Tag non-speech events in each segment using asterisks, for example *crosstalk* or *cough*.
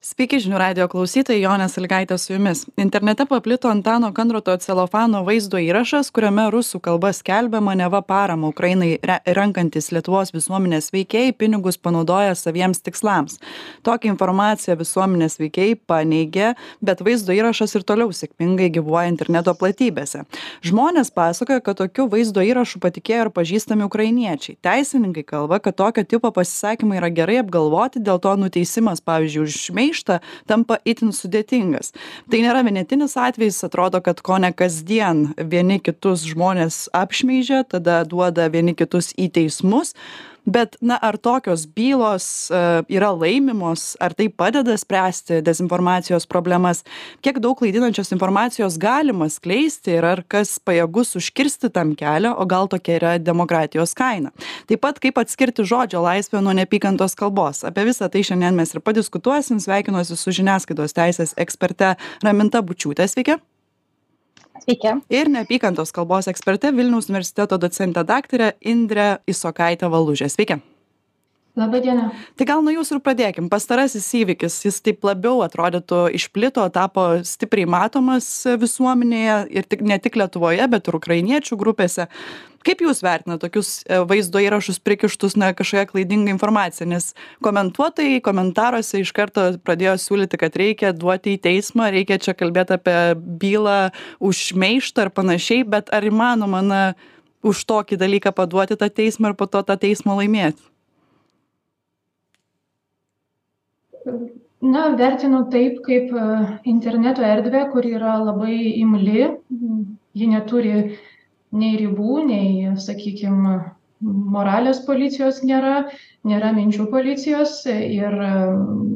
sveiki žinių radijo klausytojai jonė sąlygaitė su jumis. Internete paplito antano kandroto celofano vaizdo įrašas kuriame rusų kalba skelbiama neva paramą ukrainai re renkantys lietuvos visuomenės veikėjai pinigus panaudoja saviems tikslams. Tokią informaciją visuomenės veikėjai paneigė bet vaizdo įrašas ir toliau sėkmingai gyvuoja interneto platybėse. Žmonės pasakoja kad tokiu vaizdo įrašu patikėjo ir pažįstami ukrainiečiai. Teisininkai kalba kad tokio tipo pasisakymai yra gerai apgalvoti dėl to nuteisimas pavyzdžiui už šmeižtą maištą tampa itin sudėtingas. Tai nėra vienetinis atvejis atrodo kad kone kasdien vieni kitus žmonės apšmeižia tada duoda vieni kitus į teismus bet na ar tokios bylos a, yra laimimos ar tai padeda spręsti dezinformacijos problemas? Kiek daug klaidinančios informacijos galima skleisti ir ar kas pajėgus užkirsti tam kelią o gal tokia yra demokratijos kaina? Taip pat kaip atskirti žodžio laisvę nuo neapykantos kalbos. Apie visa tai šiandien mes ir padiskutuosim. Sveikinuosi su žiniasklaidos teisės eksperte raminta bučiūte. Sveiki Sveiki. Ir neapykantos kalbos eksperte Vilniaus universiteto docente daktare Indre Isokaitė Valužė. Sveiki. Labadiena. Tai gal nuo jūsų ir pradėkim. Pastarasis įvykis, jis taip labiau atrodytų išplito, tapo stipriai matomas visuomenėje ir tik, ne tik Lietuvoje, bet ir ukrainiečių grupėse. Kaip jūs vertinate tokius e, vaizdo įrašus prikištus, na, kažkokią klaidingą informaciją? Nes komentuotojai komentaruose iš karto pradėjo siūlyti, kad reikia duoti į teismą, reikia čia kalbėti apie bylą už šmeištą ir panašiai, bet ar įmanoma, na, už tokį dalyką paduoti tą teismą ir po to tą teismą laimėti? Na, vertinu taip, kaip e, interneto erdvė, kur yra labai imli, ji neturi nei ribų, nei, sakykime, moralės policijos nėra, nėra minčių policijos ir e,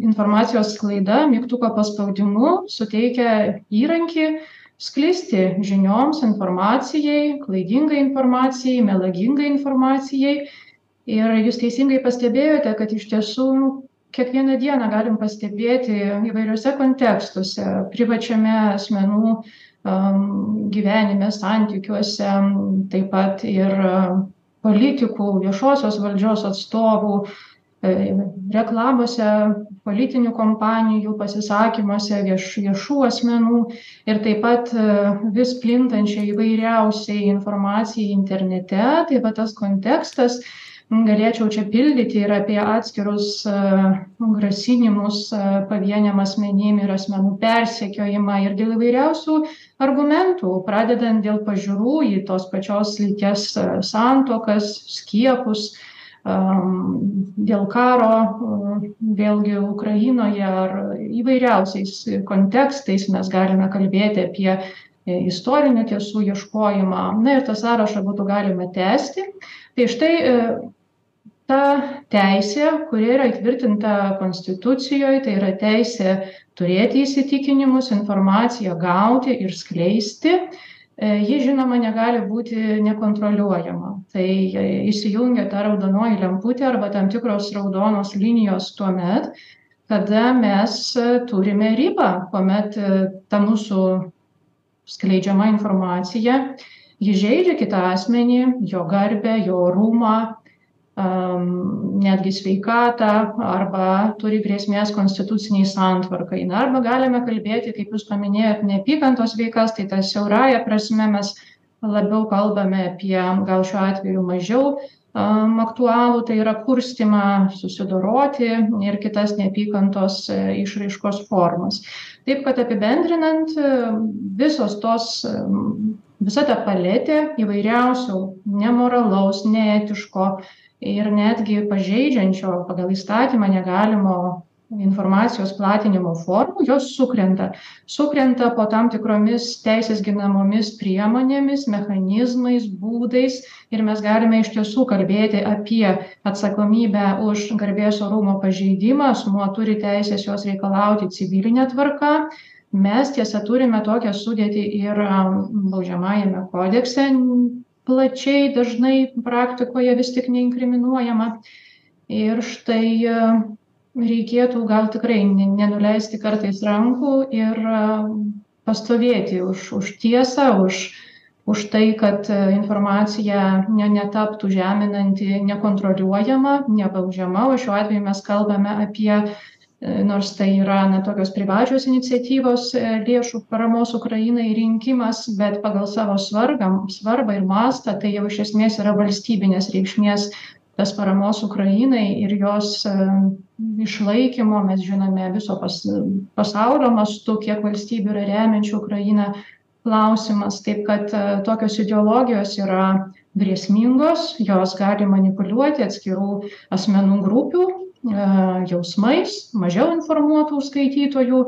informacijos sklaida mygtuko paspaudimu suteikia įrankį sklisti žinioms, informacijai, klaidingai informacijai, melagingai informacijai. Ir jūs teisingai pastebėjote, kad iš tiesų kiekvieną dieną galim pastebėti įvairiuose kontekstuose privačiame asmenų gyvenime santykiuose taip pat ir politikų viešosios valdžios atstovų e, reklamose politinių kompanijų pasisakymuose vieš viešų asmenų ir taip pat e, vis plintančiai įvairiausiai informacijai internete tai va tas kontekstas galėčiau čia pildyti ir apie atskirus grasinimus pavieniam asmenim ir asmenų persekiojimą ir dėl įvairiausių argumentų pradedant dėl pažiūrų į tos pačios lyties santuokas skiepus dėl karo vėlgi ukrainoje ar įvairiausiais kontekstais mes galime kalbėti apie istorinių tiesų ieškojimą. Na ir tą sąrašą būtų galima tęsti tai štai ta teisė kuri yra įtvirtinta konstitucijoj tai yra teisė turėti įsitikinimus informaciją gauti ir skleisti e, ji žinoma negali būti nekontroliuojama. Tai įsijungia ta raudonoji lemputė arba tam tikros raudonos linijos tuomet kada mes turime ribą kuomet e, ta mūsų skleidžiama informacija ji žeidžia kitą asmenį jo garbę jo orumą netgi sveikatą arba turi grėsmės konstitucinei santvarkai. Na arba galime kalbėti kaip jūs paminėjot neapykantos veikas tai ta siaurąja prasme mes labiau kalbame apie gal šiuo atveju mažiau aktualų tai yra kurstymą susidoroti ir kitas neapykantos e, išraiškos formas. Taip kad apibendrinant visos tos visa ta paletė įvairiausių nemoralaus neetiško ir netgi pažeidžiančio pagal įstatymą negalimo informacijos platinimo formų jos sukrenta. Sukrenta po tam tikromis teisės ginamomis priemonėmis mechanizmais būdais ir mes galime iš tiesų kalbėti apie atsakomybę už garbės orumo pažeidimą. Asmuo turi teises jos reikalauti civiline tvarka mes tiesa turime tokią sudėtį ir baudžiamajame kodekse plačiai dažnai praktikoje vis tik neinkriminuojama. Ir štai reikėtų gal tikrai nenuleisti kartais rankų ir pastovėti už, už tiesą, už, už tai, kad informacija ne, netaptų žeminanti, nekontroliuojama, nebaudžiama, o šiuo atveju mes kalbame apie nors tai yra na tokios privačios iniciatyvos lėšų paramos ukrainai rinkimas bet pagal savo svarbą svarbą ir mastą tai jau iš esmės yra valstybinės reikšmės tas paramos ukrainai ir jos išlaikymo. Mes žinome viso pas pasaulio mastu kiek valstybių yra remiančių ukrainą. Klausimas taip kad tokios ideologijos yra grėsmingos jos gali manipuliuoti atskirų asmenų grupių jausmais mažiau informuotų skaitytojų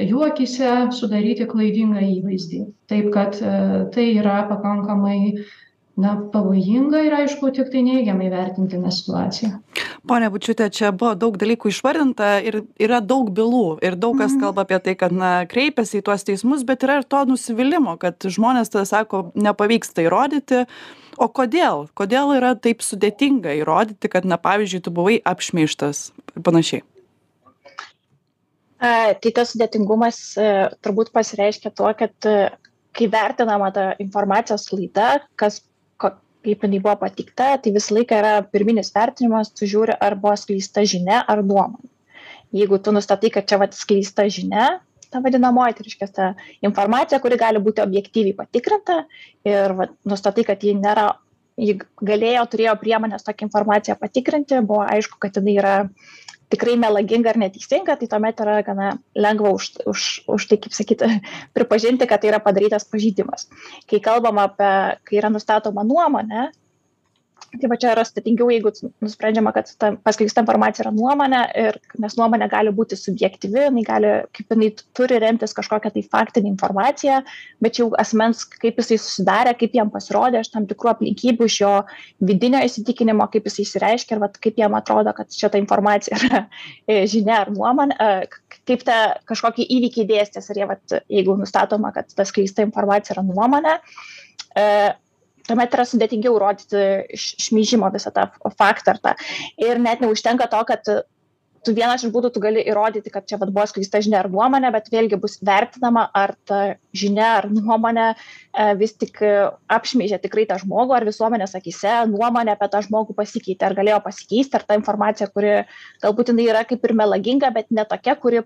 jų akyse sudaryti klaidingą įvaizdį. Taip kad tai yra pakankamai na pavojinga ir aišku tiktai neigiamai vertintina situacija. Ponia bučiūte čia buvo daug dalykų išvardinta ir yra daug bylų ir daug kas kalba apie tai kad na kreipiasi į tuos teismus bet yra ir to nusivylimo kad žmonės tada sako nepavyksta įrodyti. O kodėl? Kodėl yra taip sudėtinga įrodyti kad na pavyzdžiui tu buvai apšmeižtas ir panašiai? Tai tas sudėtingumas turbūt pasireiškia tuo kad kai vertinama ta informacijos sklaida kas kaip jinai buvo pateikta tai visą laiką yra pirminis vertinimas tu žiūri ar buvo skleista žinia ar nuomonė jeigu tu nustatai kad čia vat skleista žinia ta vadinamoji tai reiškias ta informacija kuri gali būti objektyviai patikrinta ir vat nustatai kad ji nėra ji galėjo turėjo priemones tokią informaciją patikrinti buvo aišku kad jinai yra tikrai melaginga ar neteisinga tai tuomet yra gana lengva už už už tai kaip sakyt *laughs* pripažinti kad tai yra padarytas pažeidimas. Kai kalbam apie kai yra nustatoma nuomonė tai va čia yra sudėtingiau jeigu nusprendžiama kad ta paskleista informacija yra nuomonė ir nes nuomonė gali būti subjektyvi jinai gali kaip jinai turi remtis kažkokia tai faktine informacija bet jau asmens kaip jisai susidarė kaip jam pasirodė iš tam tikrų aplinkybių iš jo vidinio įsitikinimo kaip jisai išsireiškė ir vat kaip jam atrodo kad čia ta informacija yra e, žinia ar nuomonė e, kaip tą kažkokį įvykį dėstės ar jie vat jeigu nustatoma kad ta skleista informacija yra nuomonė e, tuomet yra sudėtingiau įrodyti šmeižimo visą tą faktą ar tą. Ir net neužtenka to, kad tu vienas iš būdų tu gali įrodyti, kad čia vat, buvo skleista žinia ar nuomonė, bet vėlgi bus vertinama, ar ta žinia ar nuomonė e, vis tik apšmeižė tikrai tą žmogų, ar visuomenės akise nuomonė apie tą žmogų pasikeitė, ar galėjo pasikeisti, ar ta informacija, kuri galbūt jinai yra kaip ir melaginga, bet ne tokia, kuri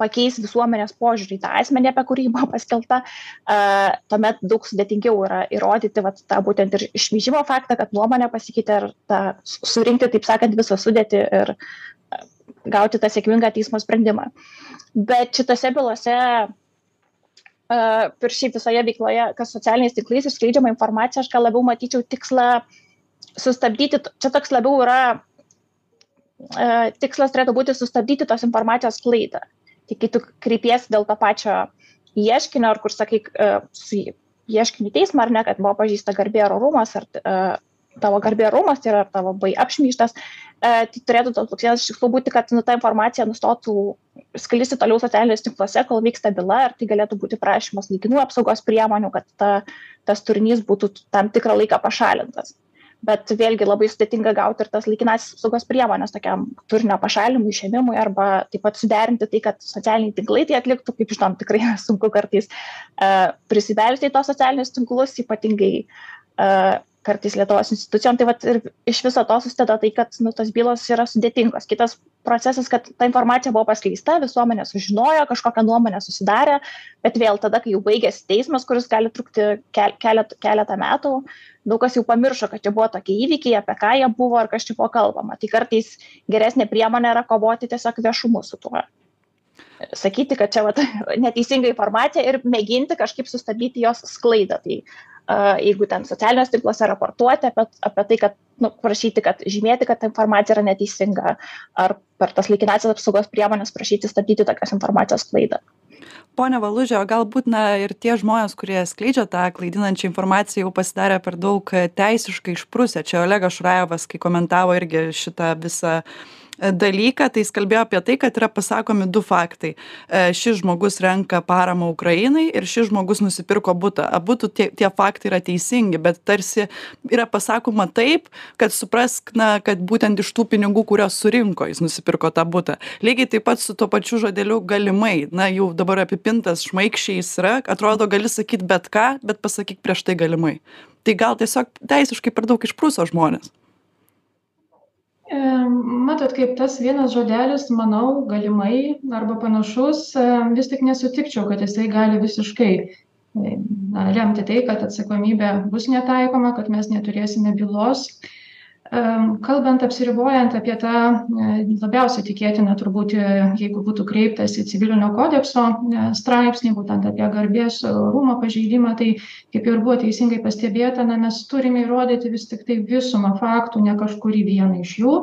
pakeis visuomenės požiūrį į tą asmenį, apie kurį buvo paskelbta, uh, tuomet daug sudėtingiau yra įrodyti vat, tą būtent ir išmyžimo faktą, kad nuomonė pasikeitė ir tą, surinkti, taip sakant, visą sudėti ir uh, gauti tą sėkmingą teismo sprendimą. Bet šitose bylose uh, ir šiaip visoje veikloje, kas socialiniais tinklais išskleidžiama informacija, aš gal labiau matyčiau tikslą sustabdyti, čia toks labiau yra tikslas turėtų būti sustabdyti tos informacijos klaidą tai kai tu kreipiesi dėl to pačio ieškinio, ar kur sakai e, su ieškiniu teismą, ar ne, kad buvo pažįsta garbė ar orumas, ar uh, tavo garbė ar orumas, tai yra tavo bai apšmyštas, uh, tai turėtų toks vienas iš tikslų būti, kad nu, ta informacija nustotų sklisti toliau socialiniuose tinkluose, kol vyksta byla, ir tai galėtų būti prašymas laikinų apsaugos priemonių, kad ta, tas turinys būtų tam tikrą laiką pašalintas bet vėlgi labai sudėtinga gauti ir tas laikinąsias apsaugos priemones tokiam turinio pašalinimui išėmimui arba taip pat suderinti tai kad socialiniai tinklai tai atliktų kaip žinom tikrai sunku kartais uh, prisibelsti į tuos socialinius tinklus ypatingai uh, kartais lietuvos institucijom. Tai vat ir iš viso to susideda tai kad nu tos bylos yra sudėtingos. Kitas procesas kad ta informacija buvo paskleista visuomenė sužinojo kažkokią nuomonę susidarė bet vėl tada kai jau baigėsi teismas kuris gali trukti ke kelet keletą metų daug kas jau pamiršo kad čia buvo tokie įvykiai apie ką jie buvo ir kas čia buvo kalbama. Tai kartais geresnė priemonė yra kovoti tiesiog viešumu su tuo. Sakyti kad čia vat *laughs* neteisinga informacija ir mėginti kažkaip sustabdyti jos sklaidą. Tai jeigu ten socialiniuose tinkluose raportuoti apie, apie tai, kad nu, prašyti, kad žymėti, kad ta informacija yra neteisinga, ar per tas laikinasias apsaugos priemonės prašyti stabdyti tokios informacijos klaidą. Pone Valužė, galbūt na, ir tie žmonės, kurie skleidžia tą klaidinančią informaciją, jau pasidarė per daug teisiškai išprusę. Čia Olegas Šurajevas, kai komentavo irgi šitą visą uh, dalyką tai jis kalbėjo apie tai kad yra pasakomi du faktai. E, šis žmogus renka paramą ukrainai ir šis žmogus nusipirko butą. Abudu tie tie faktai yra teisingi bet tarsi yra pasakoma taip kad suprask na kad būtent iš tų pinigų kuriuos surinko jis nusipirko tą butą. Lygiai taip pat su tuo pačiu žodeliu galimai. Na jau dabar apipintas šmaikščiai jis yra atrodo gali sakyt bet ką bet pasakyk prieš tai galimai. Tai gal tiesiog teisiškai per daug išpruso žmonės Matot, kaip tas vienas žodelis, manau, galimai arba panašus, vis tik nesutikčiau, kad jisai gali visiškai na, lemti tai, kad atsakomybė bus netaikoma, kad mes neturėsime bylos. Kalbant apsiribojant apie tą e, labiausiai tikėtiną turbūt, e, jeigu būtų kreiptas į civilinio kodekso e, straipsnį, būtent apie garbės rūmo pažeidimą, tai kaip ir buvo teisingai pastebėta, na, mes turime įrodyti vis tik tai visumą faktų, ne kažkurį vieną iš jų.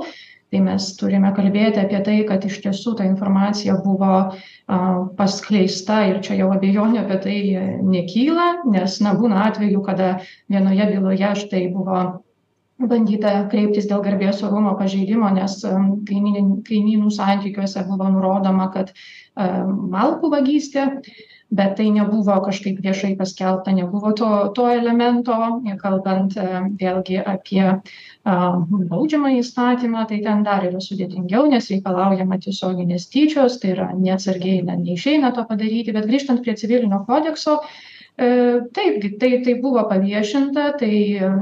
Tai mes turime kalbėti apie tai, kad iš tiesų ta informacija buvo paskleista ir čia jau abejonių apie tai nekyla, nes, na, būna atveju, kada vienoje byloje štai buvo bandyta kreiptis dėl garbės orumo pažeidimo nes kaimynin kaimynų santykiuose buvo nurodoma kad malkų vagystė bet tai nebuvo kažkaip viešai paskelbta nebuvo to to elemento. Kalbant vėlgi apie baudžiamąjį įstatymą tai ten dar yra sudėtingiau nes reikalaujama tiesioginės tyčios tai yra neatsargiai na neišeina to padaryti. Bet grįžtant prie civilinio kodekso taip tai tai buvo paviešinta tai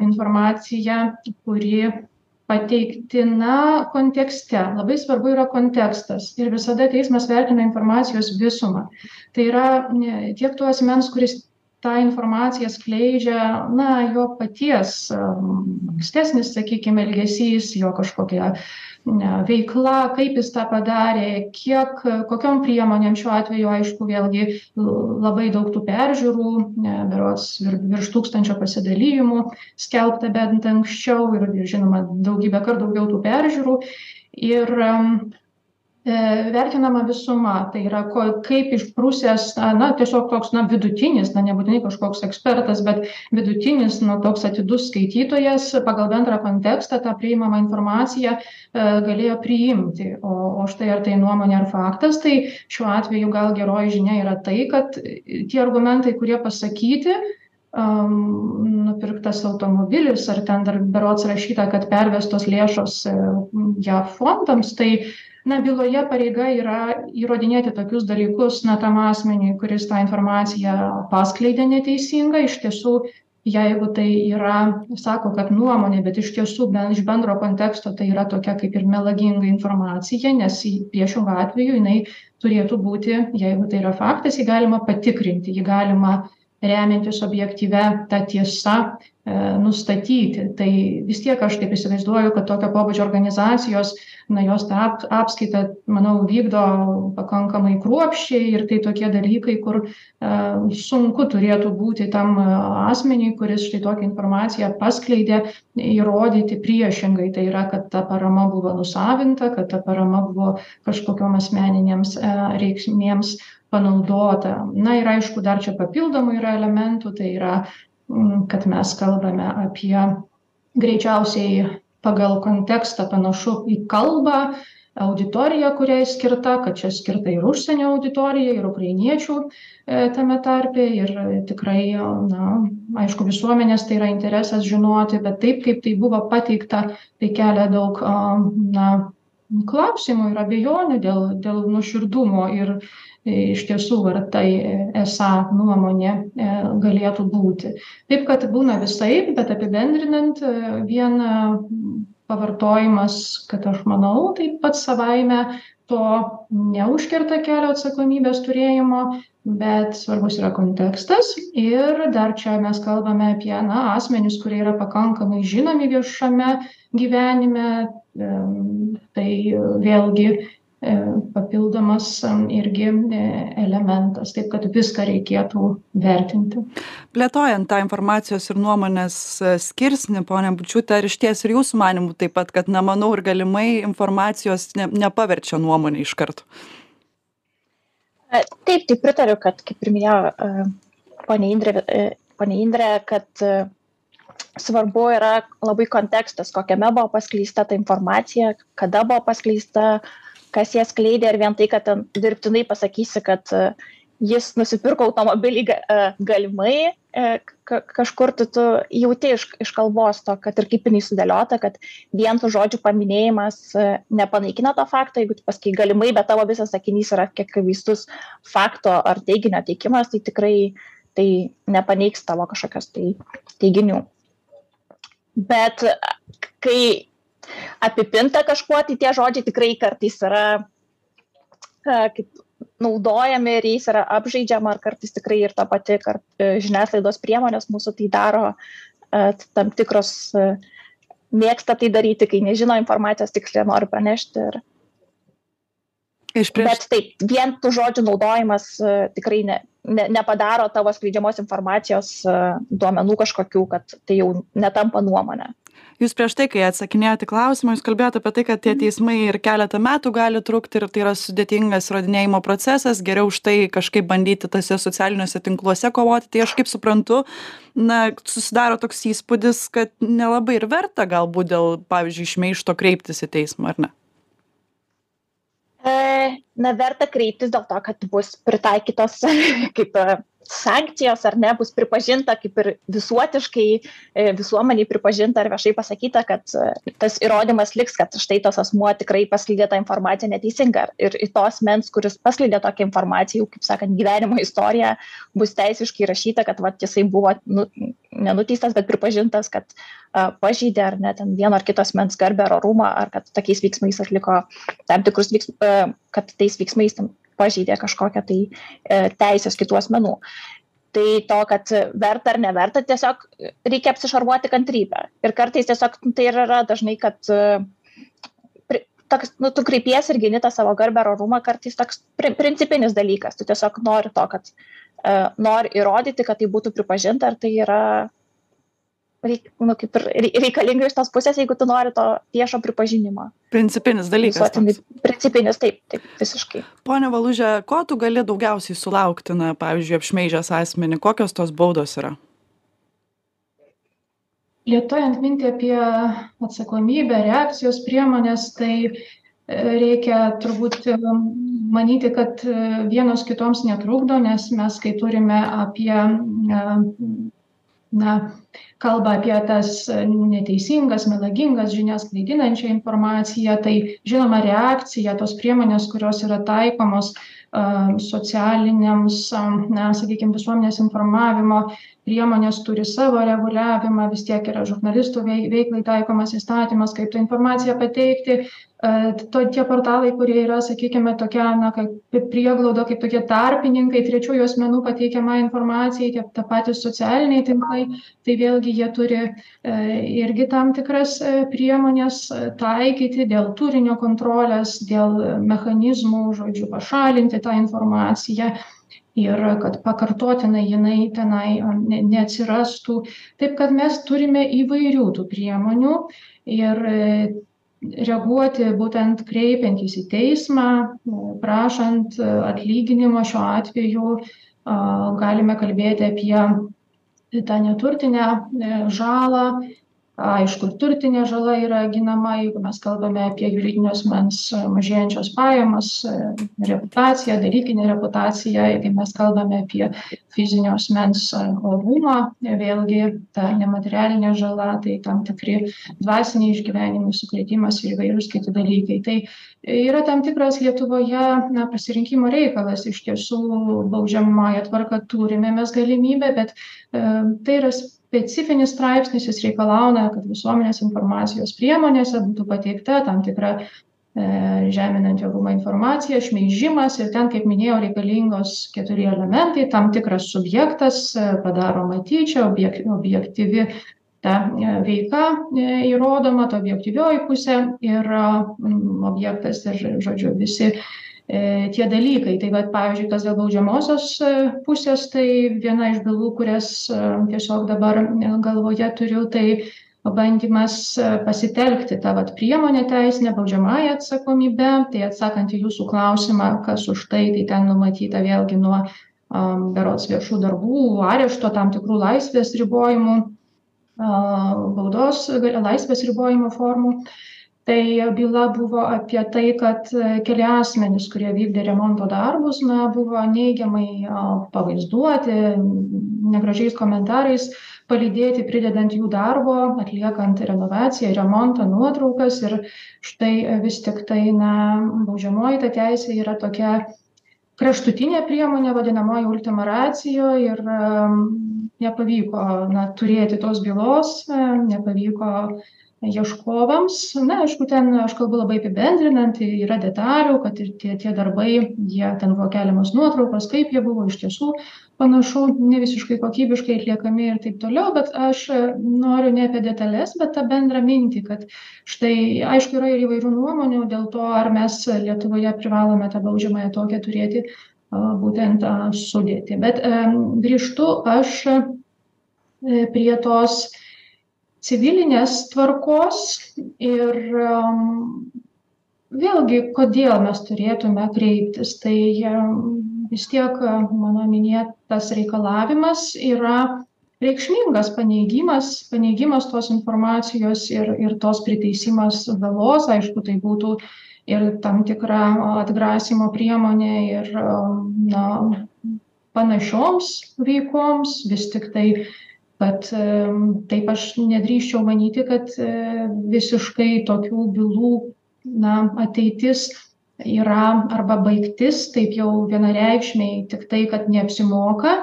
informacija kuri pateiktina kontekste. Labai svarbu yra kontekstas ir visada teismas vertina informacijos visumą. Tai yra tiek to asmens kuris tą informaciją skleidžia na jo paties ankstesnis sakykim elgesys jo kažkokia veikla kaip jis tą padarė kiek kokiom priemonėm šiuo atveju aišku vėlgi labai daug tų peržiūrų berods vir virš tūkstančio pasidalijimų skelbta bent anksčiau ir ir žinoma daugybę kart daugiau tų peržiūrų. Ir vertinama visuma tai yra ko kaip išprusęs na tiesiog toks na vidutinis na nebūtinai kažkoks ekspertas bet vidutinis na toks atidus skaitytojas pagal bendrą kontekstą tą priimamą informaciją e, galėjo priimti. O o štai ar tai nuomonė ar faktas tai šiuo atveju gal geroji žinia yra tai kad tie argumentai kurie pasakyti am nupirktas automobilis ar ten dar berods rašyta kad pervestos lėšos e, jav fondams tai na byloje pareiga yra įrodinėti tokius dalykus na tam asmeniui kuris tą informaciją paskleidė neteisingą iš tiesų jeigu tai yra sako kad nuomonė bet iš tiesų ben iš bendro konteksto tai yra tokia kaip ir melaginga informacija nes priešingu atveju jinai turėtų būti jeigu tai yra faktas jį galima patikrinti jį galima remiantis objektyvia ta tiesa E, nustatyti. Tai vis tiek aš taip įsivaizduoju kad tokio pobūdžio organizacijos na jos tą ap apskaitą manau vykdo pakankamai kruopščiai ir tai tokie dalykai kur e, sunku turėtų būti tam asmeniui kuris štai tokią informaciją paskleidė įrodyti priešingai. Tai yra kad ta parama buvo nusavinta kad ta parama buvo kažkokiom asmeninėms a e, reikmėms panaudota. Na ir aišku dar čia papildomų yra elementų tai yra kad mes kalbame apie greičiausiai pagal kontekstą panašu į kalbą auditoriją kuriai skirta kad čia skirta ir užsienio auditorijai ir ukrainiečių e, tame tarpe ir tikrai na aišku visuomenės tai yra interesas žinoti bet taip kaip tai buvo pateikta tai kelia daug na klausimų ir abejonių dėl dėl nuoširdumo ir iš tiesų ar tai esą nuomonė e, galėtų būti. Taip kad būna visaip bet apibendrinant e, vien pavartojimas kad aš manau tai pats savaime to neužkerta kelio atsakomybės turėjimo bet svarbus yra kontekstas. Ir dar čia mes kalbame apie na asmenis kurie yra pakankamai žinomi viešame gyvenime. Tai vėlgi E, papildomas irgi e, elementas taip kad viską reikėtų vertinti. Plėtojant tą informacijos ir nuomonės e, skirsnį ponia bučiūte ar išties ir jūsų manymu taip pat kad na manau ir galimai informacijos ne nepaverčia nuomone iš karto? Taip tai pritariu kad kaip ir minėjo ponia indrė ponia indrė kad svarbu yra labai kontekstas kokiame buvo paskleista ta informacija kada buvo paskleista kas ją skleidė, ar vien tai, kad ten dirbtinai pasakysi, kad e, jis nusipirko automobilį e, galimai, e, kažkur tu, tu jauti iš, iš kalbos to, kad ir kaip jinai sudėliota, kad vien tų žodžių paminėjimas nepanaikina to fakto, jeigu tu pasakai galimai, bet tavo visas sakinys yra kiek vaistus fakto ar teiginio teikimas, tai tikrai tai nepaneiks tavo kažkokios tai teiginių. Bet kai apipinta kažkuo, tai tie žodžiai tikrai kartais yra kaip naudojami ir jais yra apžaidžiama, ar kartais tikrai ir ta pati kart, žiniasklaidos priemonės mūsų tai daro tam tikros mėgsta tai daryti, kai nežino informacijos tiksliai nori pranešti. Ir... Prieš... Bet taip, vien tų žodžių naudojimas tikrai ne, ne, nepadaro tavo skleidžiamos informacijos duomenų kažkokių, kad tai jau netampa nuomonė. Jūs prieš tai kai atsakinėjot į klausimą jūs kalbėjot apie tai kad tie mhm. teismai ir keletą metų gali trukti ir tai yra sudėtingas įrodinėjimo procesas geriau už tai kažkaip bandyti tuose socialiniuose tinkluose kovoti. Tai aš kaip suprantu na susidaro toks įspūdis kad nelabai ir verta galbūt dėl pavyzdžiui šmeižto kreiptis į teismą ar ne? e, na verta kreiptis dėl to kad bus pritaikytos *laughs* kaip sankcijos ar ne bus pripažinta kaip ir visuotiškai e, visuomenei pripažinta ar viešai pasakyta kad e, tas įrodymas liks kad štai tas asmuo tikrai paskleidė tą informaciją neteisingą. Ir į to asmens kuris paskleidė tokią informaciją jau kaip sakant gyvenimo istorija bus teisiškai įrašyta kad vat jisai buvo nu nenuteistas bet pripažintas kad a, pažeidė ar ne ten vieno ar kito asmens garbę ar orumą ar kad tokiais veiksmais atliko tam tikrus veiksmus kad tais veiksmais ten pažeidė kažkokią tai e, teisės kitų asmenų. Tai to, kad verta ar neverta, tiesiog reikia apsišarvuoti kantrybę. Ir kartais tiesiog tai yra dažnai, kad e, toks, nu, tu kreipiesi ir gini tą savo garbę ar orumą, kartais toks principinis dalykas. Tu tiesiog nori to, kad uh, nori įrodyti, kad tai būtų pripažinta, ar tai yra reik, nu, kaip ir reikalinga iš tos pusės, jeigu tu nori to viešo pripažinimo. Principinis dalykas. Visuotinis, principinis, taip, taip, visiškai. Pone Valužė, ko tu gali daugiausiai sulaukti, na, pavyzdžiui, apšmeižęs asmenį, kokios tos baudos yra? Lietuojant mintį apie atsakomybę, reakcijos priemonės, tai e, reikia turbūt e, manyti, kad e, vienos kitoms netrukdo, nes mes, kai turime apie na kalba apie tas neteisingas melagingas žinias klaidinančią informaciją. Tai žinoma reakcija tos priemonės kurios yra taikomos socialiniams na sakykim visuomenės informavimo priemonės turi savo reguliavimą vis tiek yra žurnalistų vei veiklai taikomas įstatymas kaip tą informaciją pateikti. E, to tie portalai kurie yra sakykime tokia na kaip prieglauda kaip tokie tarpininkai trečiųjų asmenų pateikiamai informacijai tie ta patys socialiniai tinklai tai vėlgi jie turi e, irgi tam tikras e, priemones taikyti dėl turinio kontrolės dėl mechanizmų žodžiu pašalinti tą informaciją ir kad pakartotinai jinai tenai ne neatsirastų. Taip kad mes turime įvairių tų priemonių ir reaguoti būtent kreipiantis į teismą prašant atlyginimo šiuo atveju galime kalbėti apie tą neturtinę e, žalą aišku ir turtinė žala yra ginama jeigu mes kalbame apie juridinio asmens mažėjančias pajamas reputaciją dalykinę reputaciją jeigu mes kalbame apie fizinio asmens orumą vėlgi ta nematerialinė žala tai tam tikri dvasiniai išgyvenimai sukrėtimas ir įvairūs kiti dalykai. Tai yra tam tikras lietuvoje na pasirinkimo reikalas. Iš tiesų baudžiamąja tvarka turime mes galimybę bet e, tai yra specifinis straipsnis jis reikalauja kad visuomenės informacijos priemonėse būtų pateikta tam tikra e, žeminanti orumą informacija šmeižimas ir ten kaip minėjau reikalingos keturi elementai. Tam tikras subjektas e, padaroma tyčia objek objektyvi ta e, veika įrodoma ta objektyvioji pusė ir objektas ir žodžiu visi E, tie dalykai. Tai vat, pavyzdžiui, kas dėl baudžiamosios e, pusės, tai viena iš bylų, kurias e, tiesiog dabar galvoje turiu, tai bandymas pasitelkti tą vat, priemonę teisinę baudžiamąją atsakomybę. Tai atsakant į jūsų klausimą, kas už tai, tai ten numatyta vėlgi nuo um, berots viešų darbų, arešto tam tikrų laisvės ribojimų, uh, baudos laisvės ribojimo formų. Uh, tai byla buvo apie tai kad e, keli asmenys kurie vykdė remonto darbus na buvo neigiamai pavaizduoti negražiais komentarais palydėti pridedant jų darbo atliekant renovaciją remontą nuotraukas ir štai e, vis tiktai na baudžiamoji ta teisė yra tokia kraštutinė priemonė vadinamoji ultima ratio ir nepavyko na turėti tos bylos nepavyko ieškovams. Na aišku ten aš kalbu labai apibendrinant yra detalių kad ir tie tie darbai jie ten buvo keliamos nuotraukos kaip jie buvo iš tiesų panašu ne visiškai kokybiškai atliekami ir taip toliau bet aš noriu ne apie detales bet tą bendrą mintį kad štai aišku yra ir įvairių nuomonių dėl to ar mes lietuvoje privalome tą baudžiamąją tokią turėti būtent tą sudėtį bet grįžtu aš e, prie tos civilinės tvarkos ir vėlgi kodėl mes turėtume kreiptis. Tai vis tiek mano minėtas reikalavimas yra reikšmingas paneigimas paneigimas tos informacijos ir ir tos priteisimas žalos aišku tai būtų ir tam tikra atgrasymo priemonė ir na panašioms veikoms vis tiktai kad taip aš nedrįsčiau manyti kad visiškai tokių bylų na ateitis yra arba baigtis taip jau vienareikšmiai tiktai kad neapsimoka.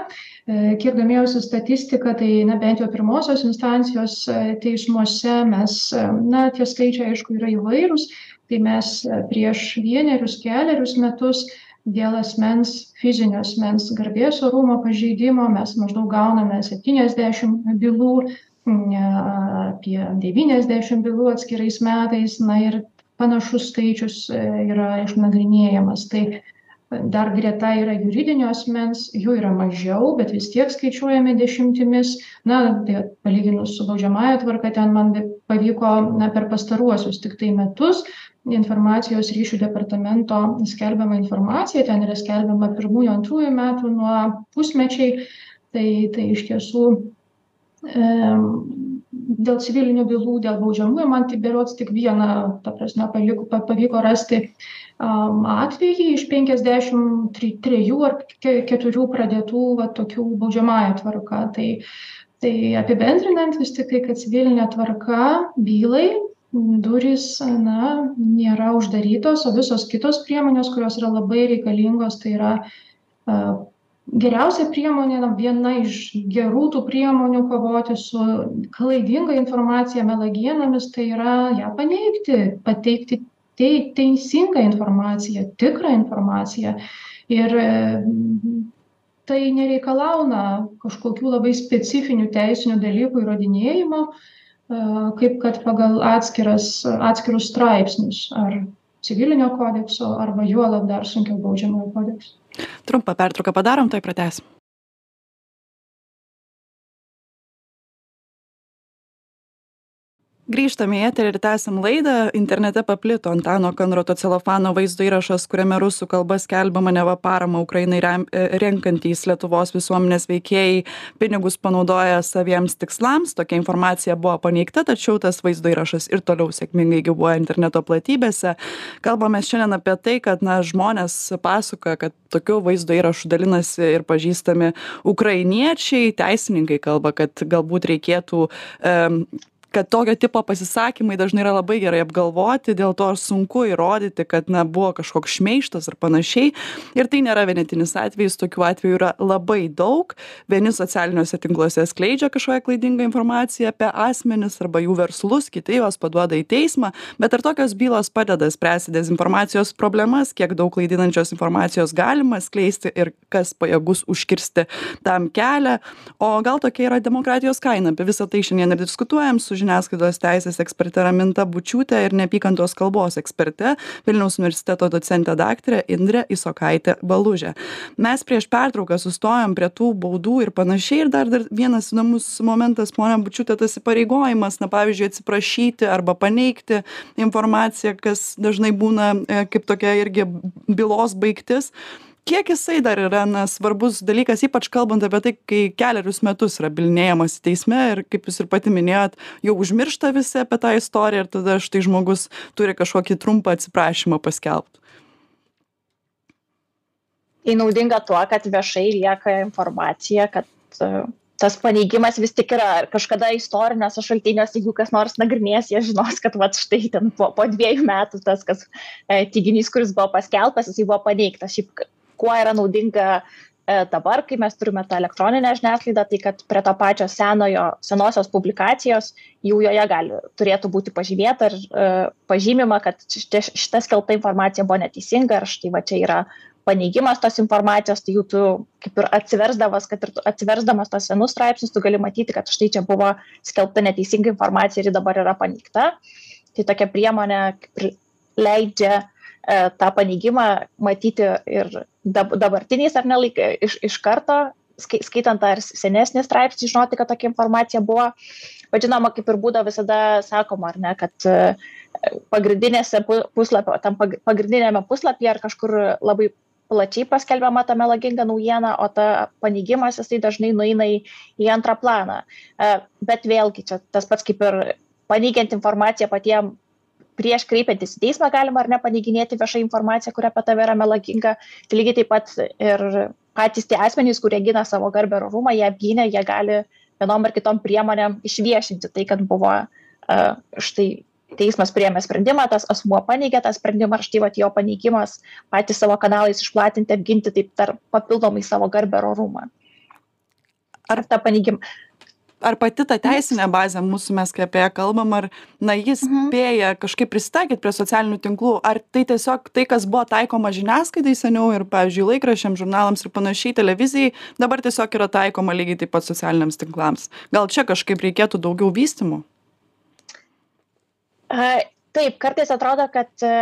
Kiek domėjausi statistika tai na bent jau pirmosios instancijos teismuose mes na tie skaičiai aišku yra įvairūs. Tai mes prieš vienerius kelerius metus dėl asmens fizinio asmens garbės orumo pažeidimo. Mes maždaug gauname septyniasdešim bylų apie devyniasdešim bylų atskirais metais. Na ir panašus skaičius yra išnagrinėjamas. Tai dar greta yra juridinio asmens jų yra mažiau bet vis tiek skaičiuojami dešimtimis. Na tai palyginus su baudžiamąja tvarka ten man pavyko na per pastaruosius tiktai metus informacijos ryšių departamento skelbiama informacija ten yra skelbiama pirmųjų antrųjų metų nuo pusmečiai. Tai tai iš tiesų dėl civilinių bylų dėl baudžiamųjų man tik berods tik vieną ta prasme paliko pavyko rasti atvejį iš penkiasdešim trejų ar keturių pradėtų va tokių baudžiamąja tvarka tai tai apibendrinant vis tiktai kad civiline tvarka bylai durys na nėra uždarytos o visos kitos priemonės kurios yra labai reikalingos tai yra geriausia priemonė na viena iš gerų tų priemonių kovoti su klaidinga informacija melagienomis tai yra ją paneigti pateikti tei teisingą informaciją tikrą informaciją. Ir tai nereikalauna kažkokių labai specifinių teisinių dalykų įrodinėjimo kaip kad pagal atskiras atskirus straipsnius ar civilinio kodekso arba juolab dar sunkiau baudžiamojo kodekso trumpą pertrauką padarom tuoj pratęsim grįžtam į eterį ir tęsiam laidą. Internete paplito antano kandroto celofano vaizdo įrašas kuriame rusų kalba skelbiama neva paramą ukrainai rem e, renkantys lietuvos visuomenės veikėjai pinigus panaudoja saviems tikslams. Tokia informacija buvo paneigta tačiau tas vaizdo įrašas ir toliau sėkmingai gyvuoja interneto platybėse. Kalbamės šiandien apie tai kad na žmonės pasakoja kad tokiu vaizdo įrašu dalinasi ir pažįstami ukrainiečiai. Teisininkai kalba kad galbūt reikėtų em kad tokio tipo pasisakymai dažnai yra labai gerai apgalvoti dėl to sunku įrodyti kad na buvo kažkoks šmeižtas ar panašiai. Ir tai nėra vienetinis atvejis tokių atvejų yra labai daug. Vieni socialiniuose tinkluose skleidžia kažkokią klaidingą informaciją apie asmenis arba jų verslus kiti juos paduoda į teismą. Bet ar tokios bylos padeda spręsti dezinformacijos problemas kiek daug klaidinančios informacijos galima skleisti ir kas pajėgus užkirsti tam kelią? O gal tokia yra demokratijos kaina? Apie visa tai šiandien ir diskutuojam su žiniasklaidos teisės eksperte raminta bučiūte ir neapykantos kalbos eksperte vilniaus universiteto docente daktare indre isokaite baluže mes prieš pertrauką sustojom prie tų baudų ir panašiai ir dar dar vienas įdomus momentas ponia bučiūte tas įpareigojimas na pavyzdžiui atsiprašyti arba paneigti informaciją kas dažnai būna e, kaip tokia irgi bylos baigtis kiek jisai dar yra na svarbus dalykas ypač kalbant apie tai kai kelerius metus yra bylinėjamasi teisme ir kaip jūs ir pati minėjot jau užmiršta visi apie tą istoriją ir tada štai žmogus turi kažkokį trumpą atsiprašymą paskelbt. Tai naudinga tuo kad viešai lieka informacija kad tas paneigimas vis tik yra kažkada istoriniuose šaltiniuose jeigu kas nors nagrinės jie žinos kad vat štai ten po po dviejų metų tas kas e, teiginys kuris buvo paskelbtas jisai buvo paneigtas. Šiaip kuo yra naudinga E, dabar, kai mes turime tą elektroninę žiniasklaidą, tai kad prie to pačio senojo, senosios publikacijos jau joje gali, turėtų būti pažymėta ir e, pažymima, kad šita skelta informacija buvo neteisinga ir štai va čia yra paneigimas tos informacijos, tai jau tu kaip ir atsiversdamas, kad ir atsiversdamas tos senus straipsnius, tu gali matyti, kad štai čia buvo skelbta neteisinga informacija ir ji dabar yra paneigta. Tai tokia priemonė leidžia tą paneigimą matyti ir dabartiniais ar ne laik, iš, iš karto, skaitant ar senesnį straipsnį, žinoti, kad tokia informacija buvo. Bet žinoma, kaip ir būdavo visada sakoma, ar ne, kad e, pagrindinėse puslapio, tam pagrindinėme puslapyje ar kažkur labai plačiai paskelbiama ta melaginga naujiena, o ta paneigimas jisai dažnai nueina į, į antrą planą. E, bet vėlgi, čia tas pats kaip ir paneigiant informaciją patiem prieš kreipiantis į teismą galima ar ne paneiginėti viešą informaciją, kuri apie tave yra melaginga. Tai lygiai taip pat ir patys tie asmenys, kurie gina savo garbę ir orumą, jie apgynė, jie gali vienom ar kitom priemonėm išviešinti tai, kad buvo uh, štai teismas priėmė sprendimą, tas asmuo paneigė tą sprendimą, štai va jo paneigimas patys savo kanalais išplatinti, apginti taip dar papildomai savo garbę ir orumą. Ar tą paneigimą? Ar pati ta teisinė bazė mūsų, mes kai apie ją kalbam, ar na, jis mhm. spėja kažkaip prisitaikyti prie socialinių tinklų, ar tai tiesiog tai, kas buvo taikoma žiniasklaidai seniau ir, pavyzdžiui, laikrašiam, žurnalams ir panašiai televizijai, dabar tiesiog yra taikoma lygiai taip pat socialiniams tinklams. Gal čia kažkaip reikėtų daugiau vystimų? Taip, kartais atrodo, kad e,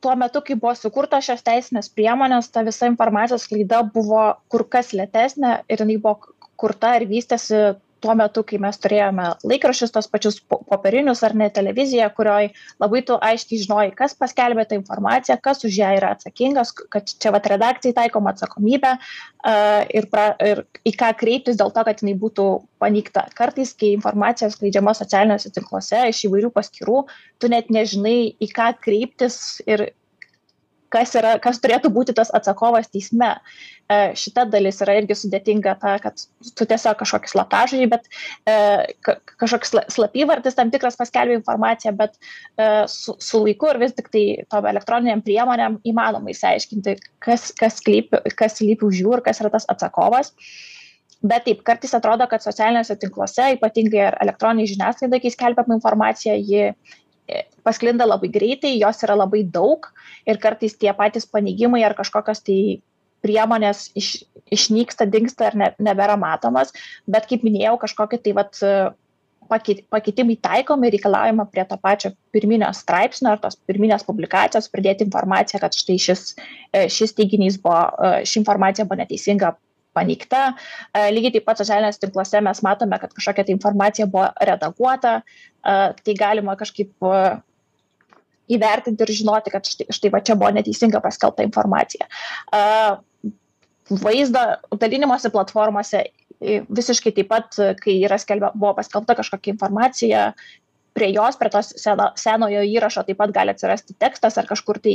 tuo metu, kai buvo sukurtos šios teisinės priemonės, ta visa informacijos klaida buvo kur kas lėtesnė ir jinai buvo kurta ir vystėsi tuo metu, kai mes turėjome laikraščius, tos pačius popierinius ar ne televiziją, kurioj labai tu aiškiai žinojai, kas paskelbė tą informaciją, kas už ją yra atsakingas, kad čia vat redakcijai taikoma atsakomybė uh, ir, pra, ir į ką kreiptis dėl to, kad jinai būtų paneigta. Kartais, kai informacija skleidžiama socialiniuose tinkluose iš įvairių paskirų, tu net nežinai, į ką kreiptis ir kas, yra, kas turėtų būti tas atsakovas teisme. E, šita dalis yra irgi sudėtinga, ta, kad tu tiesiog kažkokį slaptažodį, bet e, kažkoks slapyvardis tam tikras paskelbė informaciją, bet e, su, su laiku ir vis tik tai tom elektroniniam priemonėm įmanoma įsiaiškinti, kas, kas, lypi, kas lypi už jų ir kas yra tas atsakovas. Bet taip, kartais atrodo, kad socialiniuose tinkluose, ypatingai elektroniniai žiniasklaidai, kai skelbiama informacija, ji pasklinda labai greitai, jos yra labai daug ir kartais tie patys paneigimai ar kažkokios tai priemonės iš, išnyksta, dinksta ir ne, nebėra matomas, bet kaip minėjau, kažkokie tai vat, pakeitimai taikomi reikalaujama prie to pačio pirminio straipsnio ar tos pirminės publikacijos pridėti informaciją, kad štai šis, šis teiginys buvo, ši informacija buvo neteisinga paneigta. E, lygiai taip pat socialinės tinkluose mes matome, kad kažkokia tai informacija buvo redaguota, e, tai galima kažkaip e, įvertinti ir žinoti, kad štai, štai va čia buvo neteisinga paskelbta informacija. Vaizdo dalinimosi platformose visiškai taip pat, kai yra skelbia, buvo paskelbta kažkokia informacija, prie jos, prie tos seno, senojo įrašo taip pat gali atsirasti tekstas ar kažkur tai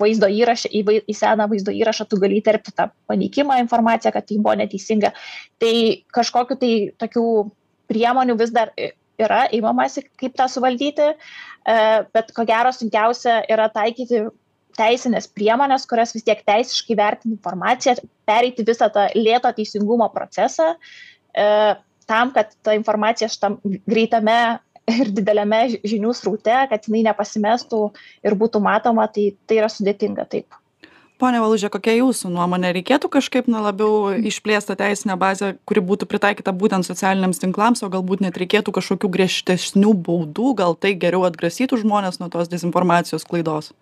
vaizdo įrašą, į, į seną vaizdo įrašą tu gali įterpti tą paneikimą informaciją, kad tai buvo neteisinga. Tai kažkokiu tai tokių priemonių vis dar yra įmamasi, kaip tą suvaldyti, e, bet ko gero sunkiausia yra taikyti teisinės priemonės, kurios vis tiek teisiškai vertina informaciją, pereiti visą tą lėto teisingumo procesą, e, tam, kad ta informacija šitam greitame ir dideliame žinių sraute, kad jinai nepasimestų ir būtų matoma, tai tai yra sudėtinga taip. Pone Valužė, kokia jūsų nuomonė? Reikėtų kažkaip na, labiau išplėstą teisinę bazę, kuri būtų pritaikyta būtent socialiniams tinklams, o galbūt net reikėtų kažkokių griežtesnių baudų, gal tai geriau atgrasytų žmonės nuo tos dezinformacijos klaidos?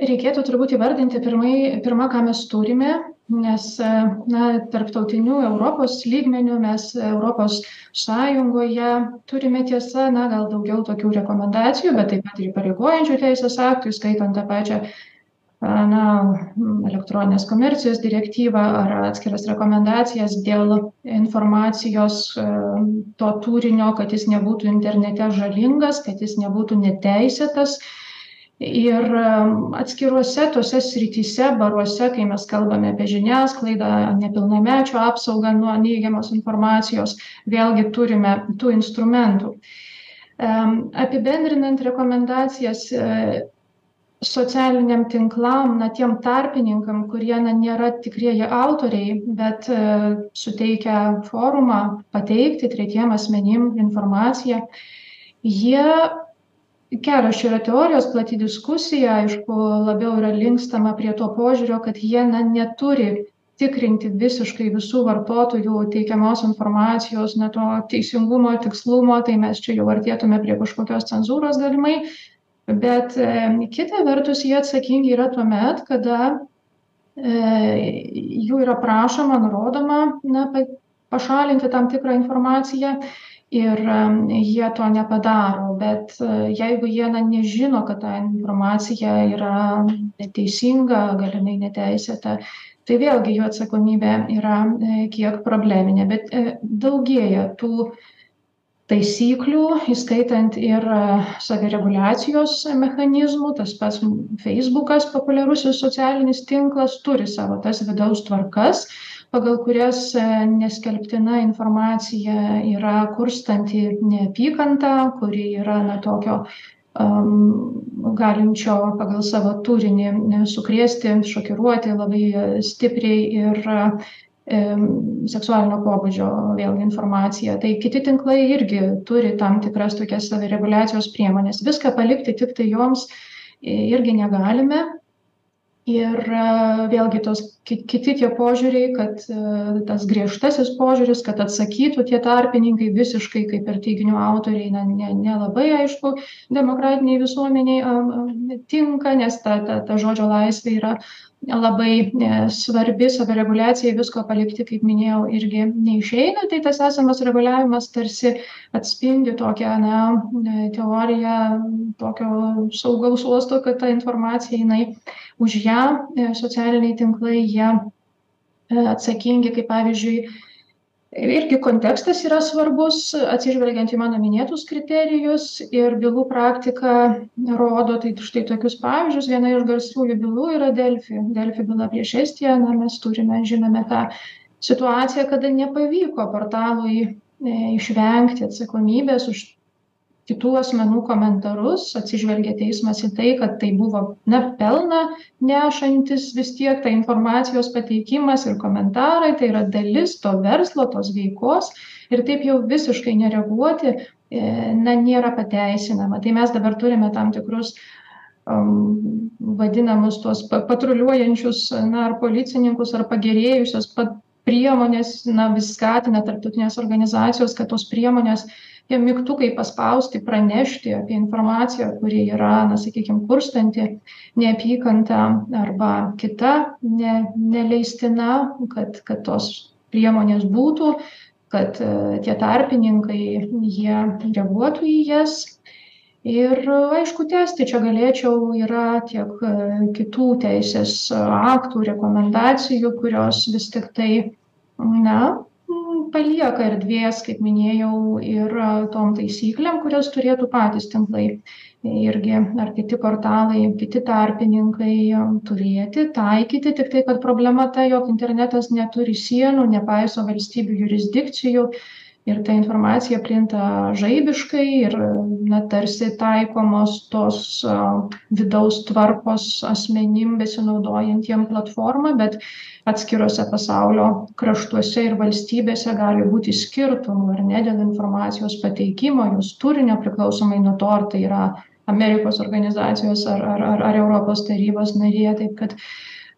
Reikėtų turbūt įvardinti pirmai, pirmą, ką mes turime, nes na, tarptautinių Europos lygmenių mes Europos Sąjungoje turime tiesa, na, gal daugiau tokių rekomendacijų, bet taip pat ir pareigojančių teisės aktų, skaitant tą pačią na, elektroninės komercijos direktyvą ar atskiras rekomendacijas dėl informacijos to turinio, kad jis nebūtų internete žalingas, kad jis nebūtų neteisėtas ir atskiruose tose srityse baruose kai mes kalbame apie žiniasklaidą nepilnamečių apsaugą nuo neigiamos informacijos vėlgi turime tų instrumentų. Apibendrinant rekomendacijas socialiniam tinklam na tiem tarpininkam kurie na nėra tikrieji autoriai bet e, suteikia forumą pateikti tretiem asmenim informaciją jie kelios čia yra teorijos plati diskusija aišku labiau yra linkstama prie to požiūrio kad jie na neturi tikrinti visiškai visų vartotojų teikiamos informacijos na to teisingumo tikslumo tai mes čia jau artėtume prie kažkokios cenzūros galimai. Bet kita vertus jie atsakingi yra tuomet kada e, jų yra prašoma nurodoma na pašalinti tam tikrą informaciją ir jie to nepadaro. Bet e, jeigu jie na nežino kad ta informacija yra neteisinga galimai neteisėta tai vėlgi jų atsakomybė yra e, kiek probleminė. Bet daugėja tų taisyklių įskaitant ir e, savireguliacijos mechanizmų. Tas pats feisbukas populiarusis socialinis tinklas turi savo tas vidaus tvarkas pagal kurias e, neskelbtina informacija yra kurstanti neapykantą kuri yra na tokio galinčio pagal savo turinį sukrėsti šokiruoti labai stipriai ir seksualinio pobūdžio vėlgi informacija. Tai kiti tinklai irgi turi tam tikras tokias savireguliacijos priemonės. Viską palikti tik tai joms irgi negalime. Ir vėlgi tos kiti tie požiūriai, kad tas griežtasis požiūris, kad atsakytų tie tarpininkai visiškai kaip ir teiginių autoriai, na, nelabai ne, ne aišku, demokratiniai visuomeniai tinka, nes ta, ta, ta žodžio laisvė yra labai e, svarbi savireguliacijai visko palikti kaip minėjau irgi neišeina. Tai tas esamas reguliavimas tarsi atspindi tokią na e, teoriją tokio saugaus uosto kad ta informacija jinai už ją e, socialiniai tinklai jie atsakingi kaip pavyzdžiui irgi kontekstas yra svarbus atsižvelgiant į mano minėtus kriterijus ir bylų praktika rodo tai štai tokius pavyzdžius. Viena iš garsiųjų bylų yra delfi. Delfi byla prieš estiją. Na mes turime žinome tą situaciją kada nepavyko portalui e, išvengti atsakomybės už kitų asmenų komentarus atsižvelgia teismas į tai kad tai buvo na pelną nešantis vis tiek ta informacijos pateikimas ir komentarai tai yra dalis to verslo tos veikos ir taip jau visiškai nereaguoti e, na nėra pateisinama. Tai mes dabar turime tam tikrus vadinamus tuos patruliuojančius na ar policininkus ar pagerėjusias pat priemones na vis skatina tarptautinės organizacijos kad tos priemonės tie mygtukai paspausti pranešti apie informaciją kuri yra na sakykim kurstanti neapykantą arba kita ne neleistina kad kad tos priemonės būtų kad e, tie tarpininkai jie reaguotų į jas. Ir aišku tęsti čia galėčiau yra tiek e, kitų teisės aktų rekomendacijų kurios vis tiktai na palieka erdvės kaip minėjau ir tom taisyklėm kurias turėtų patys tinklai. Irgi ar kiti portalai kiti tarpininkai turėti taikyti tiktai kad problema ta jog internetas neturi sienų nepaiso valstybių jurisdikcijų ir ta informacija plinta žaibiškai ir na tarsi taikomos tos vidaus tvarkos asmenim besinaudojantiem platforma bet atskiruose pasaulio kraštuose ir valstybėse gali būti skirtumų ar ne dėl informacijos pateikimo jos turinio priklausomai nuo to ar tai yra amerikos organizacijos ar ar ar ar europos tarybos narė. Taip kad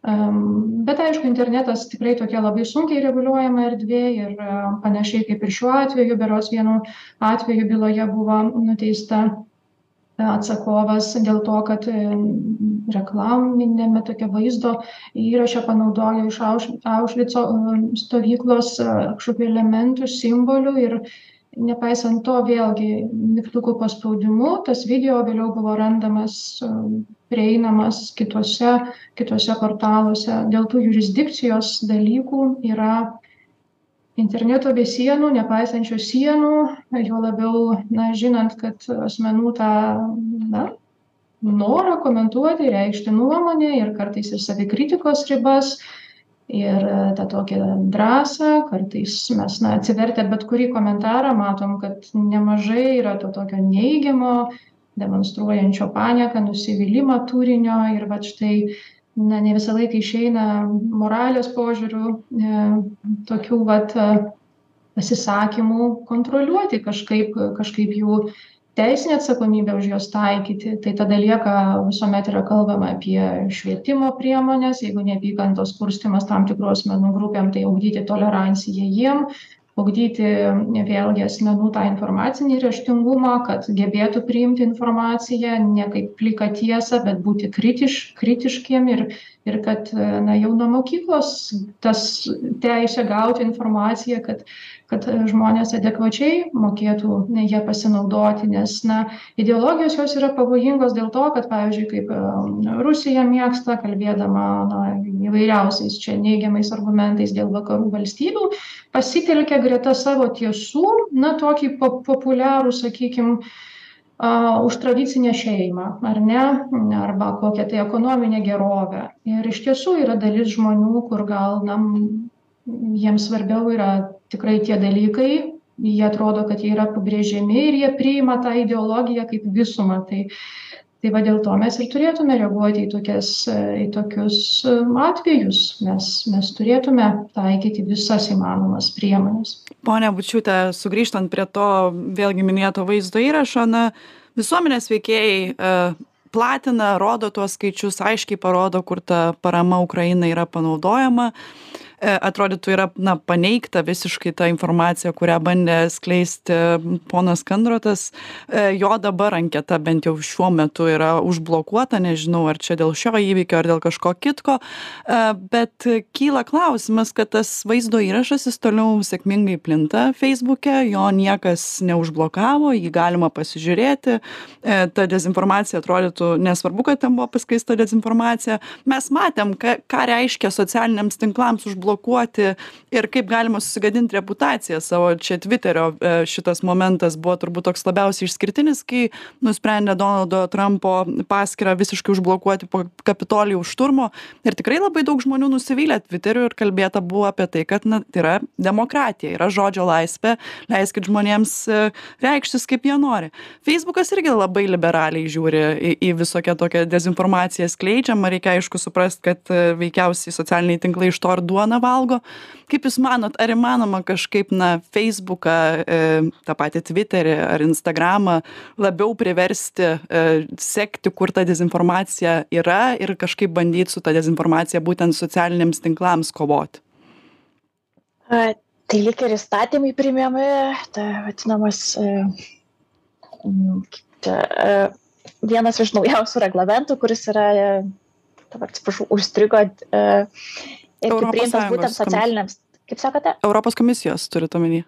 bet aišku internetas tikrai tokia labai sunkiai reguliuojama erdvė ir panašiai kaip ir šiuo atveju berods vienu atveju byloje buvo nuteista atsakovas dėl to kad reklaminiame tokia vaizdo įraše panaudojo iš auš aušvico stovyklos kažkokių elementų simbolių ir nepaisant to vėlgi mygtukų paspaudimu tas video vėliau buvo randamas prieinamas kituose kituose portaluose. Dėl tų jurisdikcijos dalykų yra interneto be sienų nepaisančio sienų juo labiau na žinant kad asmenų tą na norą komentuoti reikšti nuomonę ir kartais ir savikritikos ribas ir e, tą tokią drąsą kartais mes na atsivertę bet kurį komentarą matom kad nemažai yra to tokio neigiamo demonstruojančio panieką, nusivylimą turinio ir va štai na, ne visą laiką išeina moralės požiūrių e, tokių vat pasisakymų kontroliuoti kažkaip, kažkaip jų teisinę atsakomybę už juos taikyti. Tai tada lieka visuomet yra kalbama apie švietimo priemonės, jeigu neapykantos kurstimas tam tikrų asmenų grupėm, tai augdyti toleranciją jiem, ugdyti vėlgi asmenų tą informacinį raštingumą, kad gebėtų priimti informaciją ne kaip pliką tiesą, bet būti kritiš, kritiškiem ir, ir kad na, jau nuo mokyklos tas teisė gauti informaciją, kad kad e, žmonės adekvačiai mokėtų ja pasinaudoti nes na ideologijos jos yra pavojingos dėl to kad pavyzdžiui kaip e, rusija mėgsta kalbėdama na įvairiausiais čia neigiamais argumentais dėl vakarų valstybių pasitelkia greta savo tiesų na tokį po populiarų sakykim a, už tradicinę šeimą, ar ne, arba kokią tai ekonominę gerovę. Ir iš tiesų yra dalis žmonių, kur gal, na, jiems svarbiau yra tikrai tie dalykai jie atrodo kad jie yra pabrėžiami ir jie priima tą ideologiją kaip visumą. Tai tai va dėl to mes ir turėtume reaguoti į tokias į tokius atvejus. Mes mes turėtume taikyti visas įmanomas priemones ponia bučiūte sugrįžtant prie to vėlgi minėto vaizdo įrašo na visuomenės veikėjai e, platina rodo tuos skaičius aiškiai parodo kur ta parama ukrainai yra panaudojama. E, atrodytų yra na paneigta visiškai ta informacija kurią bandė skleisti ponas kandrotas. E, jo dabar anketa bent jau šiuo metu yra užblokuota nežinau ar čia dėl šio įvykio ar dėl kažko kitko. E, bet kyla klausimas kad tas vaizdo įrašas jis toliau sėkmingai plinta feisbuke jo niekas neužblokavo jį galima pasižiūrėti. Ta dezinformacija atrodytų nesvarbu kad ten buvo paskleista dezinformacija mes matėm ką ką reiškia socialiniams tinklams užblokuoti blokuoti ir kaip galima susigadint reputaciją savo. Čia tviterio e, šitas momentas buvo turbūt toks labiausiai išskirtinis kai nusprendė donaldo trampo paskyrą visiškai užblokuoti po kapitolijaus šturmo. Ir tikrai labai daug žmonių nusivylė tviteriu ir kalbėta buvo apie tai kad na tai yra demokratija yra žodžio laisvė leiskit žmonėms e, reikštis kaip jie nori. Feisbukas irgi labai liberaliai žiūri į į visokią tokią dezinformaciją skleidžiamą. Reikia aišku suprast kad e, veikiausiai socialiniai tinklai iš to ir duoną valgo kaip jūs manot ar įmanoma kažkaip na feisbuką e, tą patį tviterį ar instagramą labiau priversti e, sekti kur ta dezinformacija yra ir kažkaip bandyt su ta dezinformacija būtent socialiniams tinklams kovoti? A, tai lyg ir įstatymai priimami tai vadinamas e, čia, e, vienas iš naujausių reglamentų kuris yra e, dabar atsiprašau, užstrigo e, ir kaip priimtas būtent socialiniams, kaip sakote? Europos komisijos turite omeny.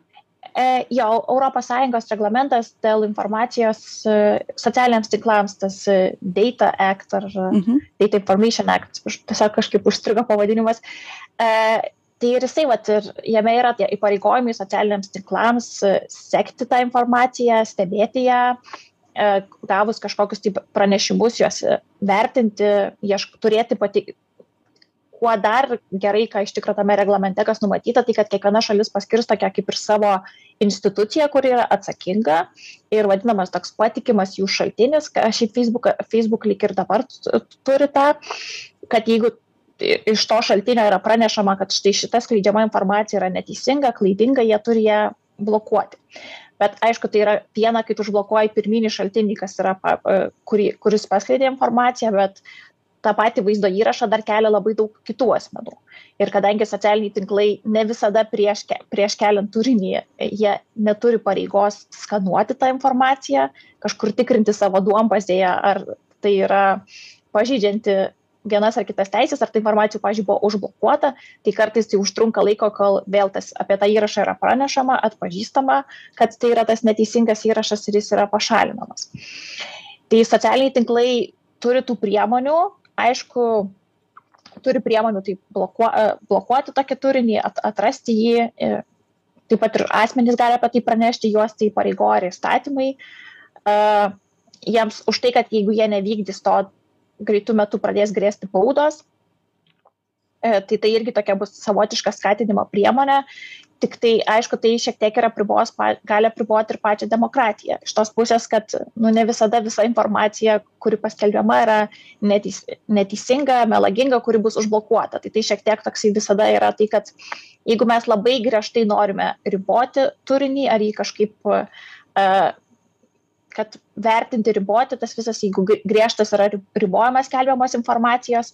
E, jo, ES reglamentas dėl informacijos e, socialiniams tinklams, tas e, Data Act ar mhm. Data Information Act, tiesiog kažkaip užstrigo pavadinimas. E, tai ir jisai, vat, ir jame yra tie įpareigojimai socialiniams tinklams sekti tą informaciją, stebėti ją, gavus kažkokius tai pranešimus, juos vertinti, iešk, turėti pati, kuo dar gerai ką iš tikro tame reglamente kas numatyta tai kad kiekviena šalis paskirs tokią kaip ir savo instituciją kuri yra atsakinga ir vadinamas toks patikimas jų šaltinis ką šiaip feisbuk feisbuk lyg ir dabar turi tą kad jeigu iš to šaltinio yra pranešama kad štai šita skleidžiama informacija yra neteisinga klaidinga jie turi ją blokuoti. Bet aišku tai yra viena kai tu užblokuoji pirminį šaltinį kas yra kurį kuris paskleidė informaciją bet tą patį vaizdo įrašą dar kelia labai daug kitų asmenų. Ir kadangi socialiniai tinklai ne visada prieš, prieš keliant turinį, jie neturi pareigos skanuoti tą informaciją, kažkur tikrinti savo duombazėje, ar tai yra pažydžianti vienas ar kitas teisės, ar ta informacija, pažiūrėjau, buvo užblokuota, tai kartais tai užtrunka laiko, kol vėl tas apie tą įrašą yra pranešama, atpažįstama, kad tai yra tas neteisingas įrašas ir jis yra pašalinamas. Tai socialiniai tinklai turi tų priemonių, aišku turi priemonių tai blokuo, e, blokuoti tokį turinį, at, atrasti jį, e, taip pat ir asmenys gali apie tai pranešti, juos tai pareigoja įstatymai. Uh, jiems už tai, kad jeigu jie nevykdys to greitų metų pradės grėsti baudos. Tai tai irgi tokia bus savotiška skatinimo priemonė. Tiktai aišku tai šiek tiek ir apribos gali apriboti ir pačią demokratiją. Iš tos pusės kad nu ne visada visa informacija kuri paskelbiama yra neteis neteisinga melaginga kuri bus užblokuota. Tai tai šiek tiek toksai visada yra tai kad jeigu mes labai griežtai norime riboti turinį ar jį kažkaip a kad vertinti riboti tas visas jeigu griežtas yra ribojimas skelbiamos informacijos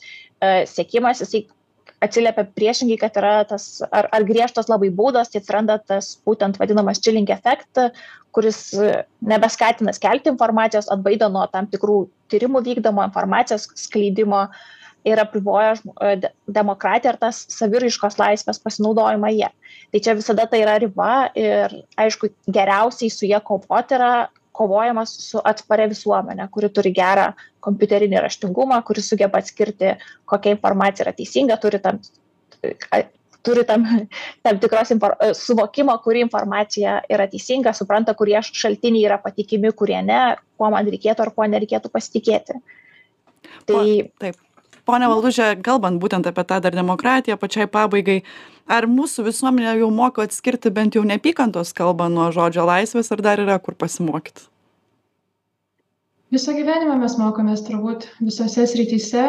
sekimas jisai atsiliepia priešingai kad yra tas ar ar griežtos labai baudos tai atsiranda tas būtent vadinamas chilling effect kuris nebeskatina skelbti informacijos atbaido nuo tam tikrų tyrimų vykdomo informacijos skleidimo ir apriboja demokratiją ir tas saviraiškos laisvės pasinaudojimą ja tai čia visada tai yra riba ir aišku geriausiai su ja kovoti yra kovojama su atsparia visuomene kuri turi gerą kompiuterinį raštingumą kuri sugeba atskirti kokia informacija yra teisinga turi tam turi tam *laughs* tam tikros infor suvokimo kuri informacija yra teisinga supranta kurie šaltiniai yra patikimi kurie ne kuo man reikėtų ar kuo nereikėtų pasitikėti. Tai taip pone valuže kalbant būtent apie tą dar demokratiją pačiai pabaigai ar mūsų visuomenė jau moka atskirti bent jau neapykantos kalbą nuo žodžio laisvės ar dar yra kur pasimokyt? Visą gyvenimą mes mokomės turbūt visose srityse.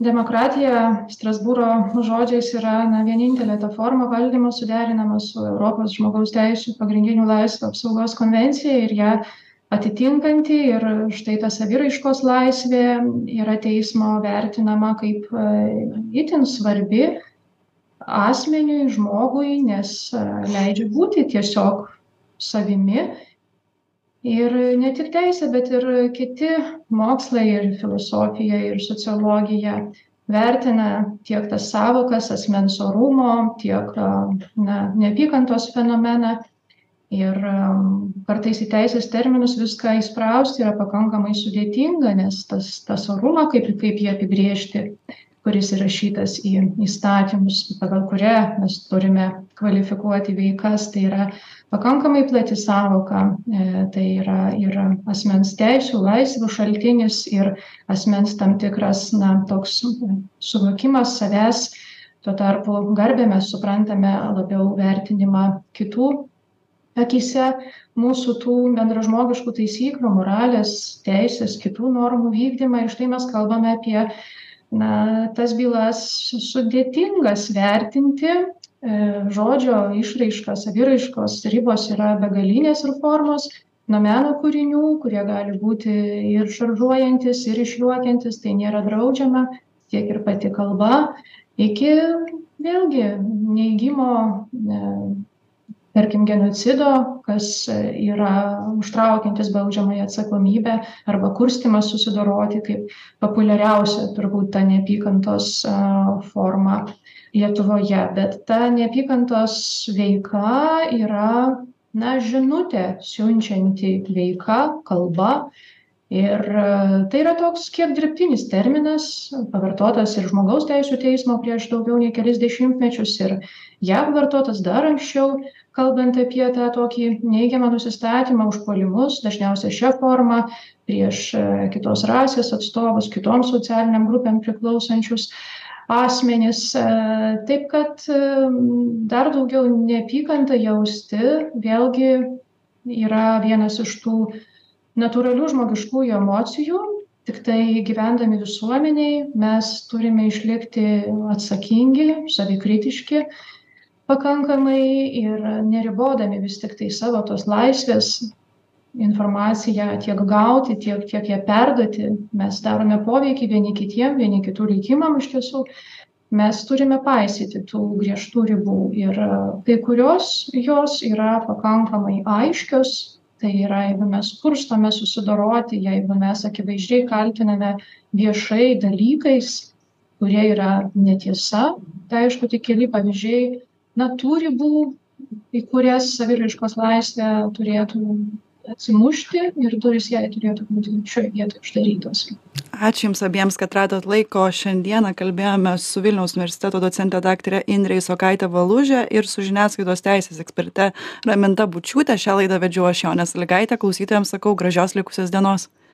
Demokratija strasbūro žodžiais yra na vienintelė ta forma valdymo suderinama su europos žmogaus teisių pagrindinių laisvių apsaugos konvencija ir ją atitinkanti ir štai ta saviraiškos laisvė yra teismo vertinama kaip itin svarbi asmeniui žmogui nes leidžia būti tiesiog savimi. Ir ne tik teisė bet ir kiti mokslai ir filosofija ir sociologija vertina tiek tas sąvokas asmens orumo tiek na neapykantos fenomeną ir kartais į teisės terminus viską įsprausti yra pakankamai sudėtinga nes tas tas orumą kaip kaip jį apibrėžti kuris įrašytas į įstatymus pagal kurią mes turime kvalifikuoti veikas tai yra pakankamai plati sąvoka. Tai yra ir asmens teisių laisvių šaltinis ir asmens tam tikras na toks suvokimas savęs. Tuo tarpu garbę mes suprantame labiau vertinimą kitų akyse mūsų tų bendražmogiškų taisyklių moralės teisės kitų normų vykdymą. Ir štai mes kalbame apie na tas bylas sudėtingas vertinti žodžio išraiška saviraiškos ribos yra begalinės ir formos nuo meno kūrinių kurie gali būti ir šaržuojantys ir išjuokiantys tai nėra draudžiama tiek ir pati kalba. Iki vėlgi neigimo tarkim genocido kas yra užtraukiantis baudžiamąją atsakomybę arba kurstymas susidoroti kaip populiariausia turbūt ta neapykantos forma lietuvoje. Bet ta neapykantos veika yra na žinutę siunčianti veika kalba ir tai yra toks kiek dirbtinis terminas pavartotas ir žmogaus teisių teismo prieš daugiau nei kelis dešimtmečius ir jav vartotas dar anksčiau kalbant apie tą tokį neigiamą nusistatymą užpuolimus dažniausia šia forma prieš kitos rasės atstovus kitom socialinėm grupėm priklausančius asmenis. Taip kad dar daugiau neapykantą jausti vėlgi yra vienas iš tų natūralių žmogiškųjų emocijų tiktai gyvendami visuomenėj mes turime išlikti atsakingi savikritiški pakankamai ir neribodami vis tiktai savo tos laisvės informaciją tiek gauti tiek tiek ją perduoti. Mes darome poveikį vieni kitiem vieni kitų likimam iš tiesų. Mes turime paisyti tų griežtų ribų ir kai kurios jos yra pakankamai aiškios tai yra jeigu mes kurstome susidoroti jeigu mes akivaizdžiai kaltiname viešai dalykais kurie yra netiesa tai aišku tik keli pavyzdžiai na tų ribų į kurias saviraiškos laisvė turėtų atsimušti ir durys jai turėtų būti šioj vietoj uždarytos ačiū jums abiems kad radot laiko šiandieną. Kalbėjomės su vilniaus universiteto docente daktare indre isokaite valuže ir su žiniasklaidos teisės eksperte raminta bučiūte šią laidą vedžiau aš jonė salygaitė klausytojams sakau gražios likusios dienos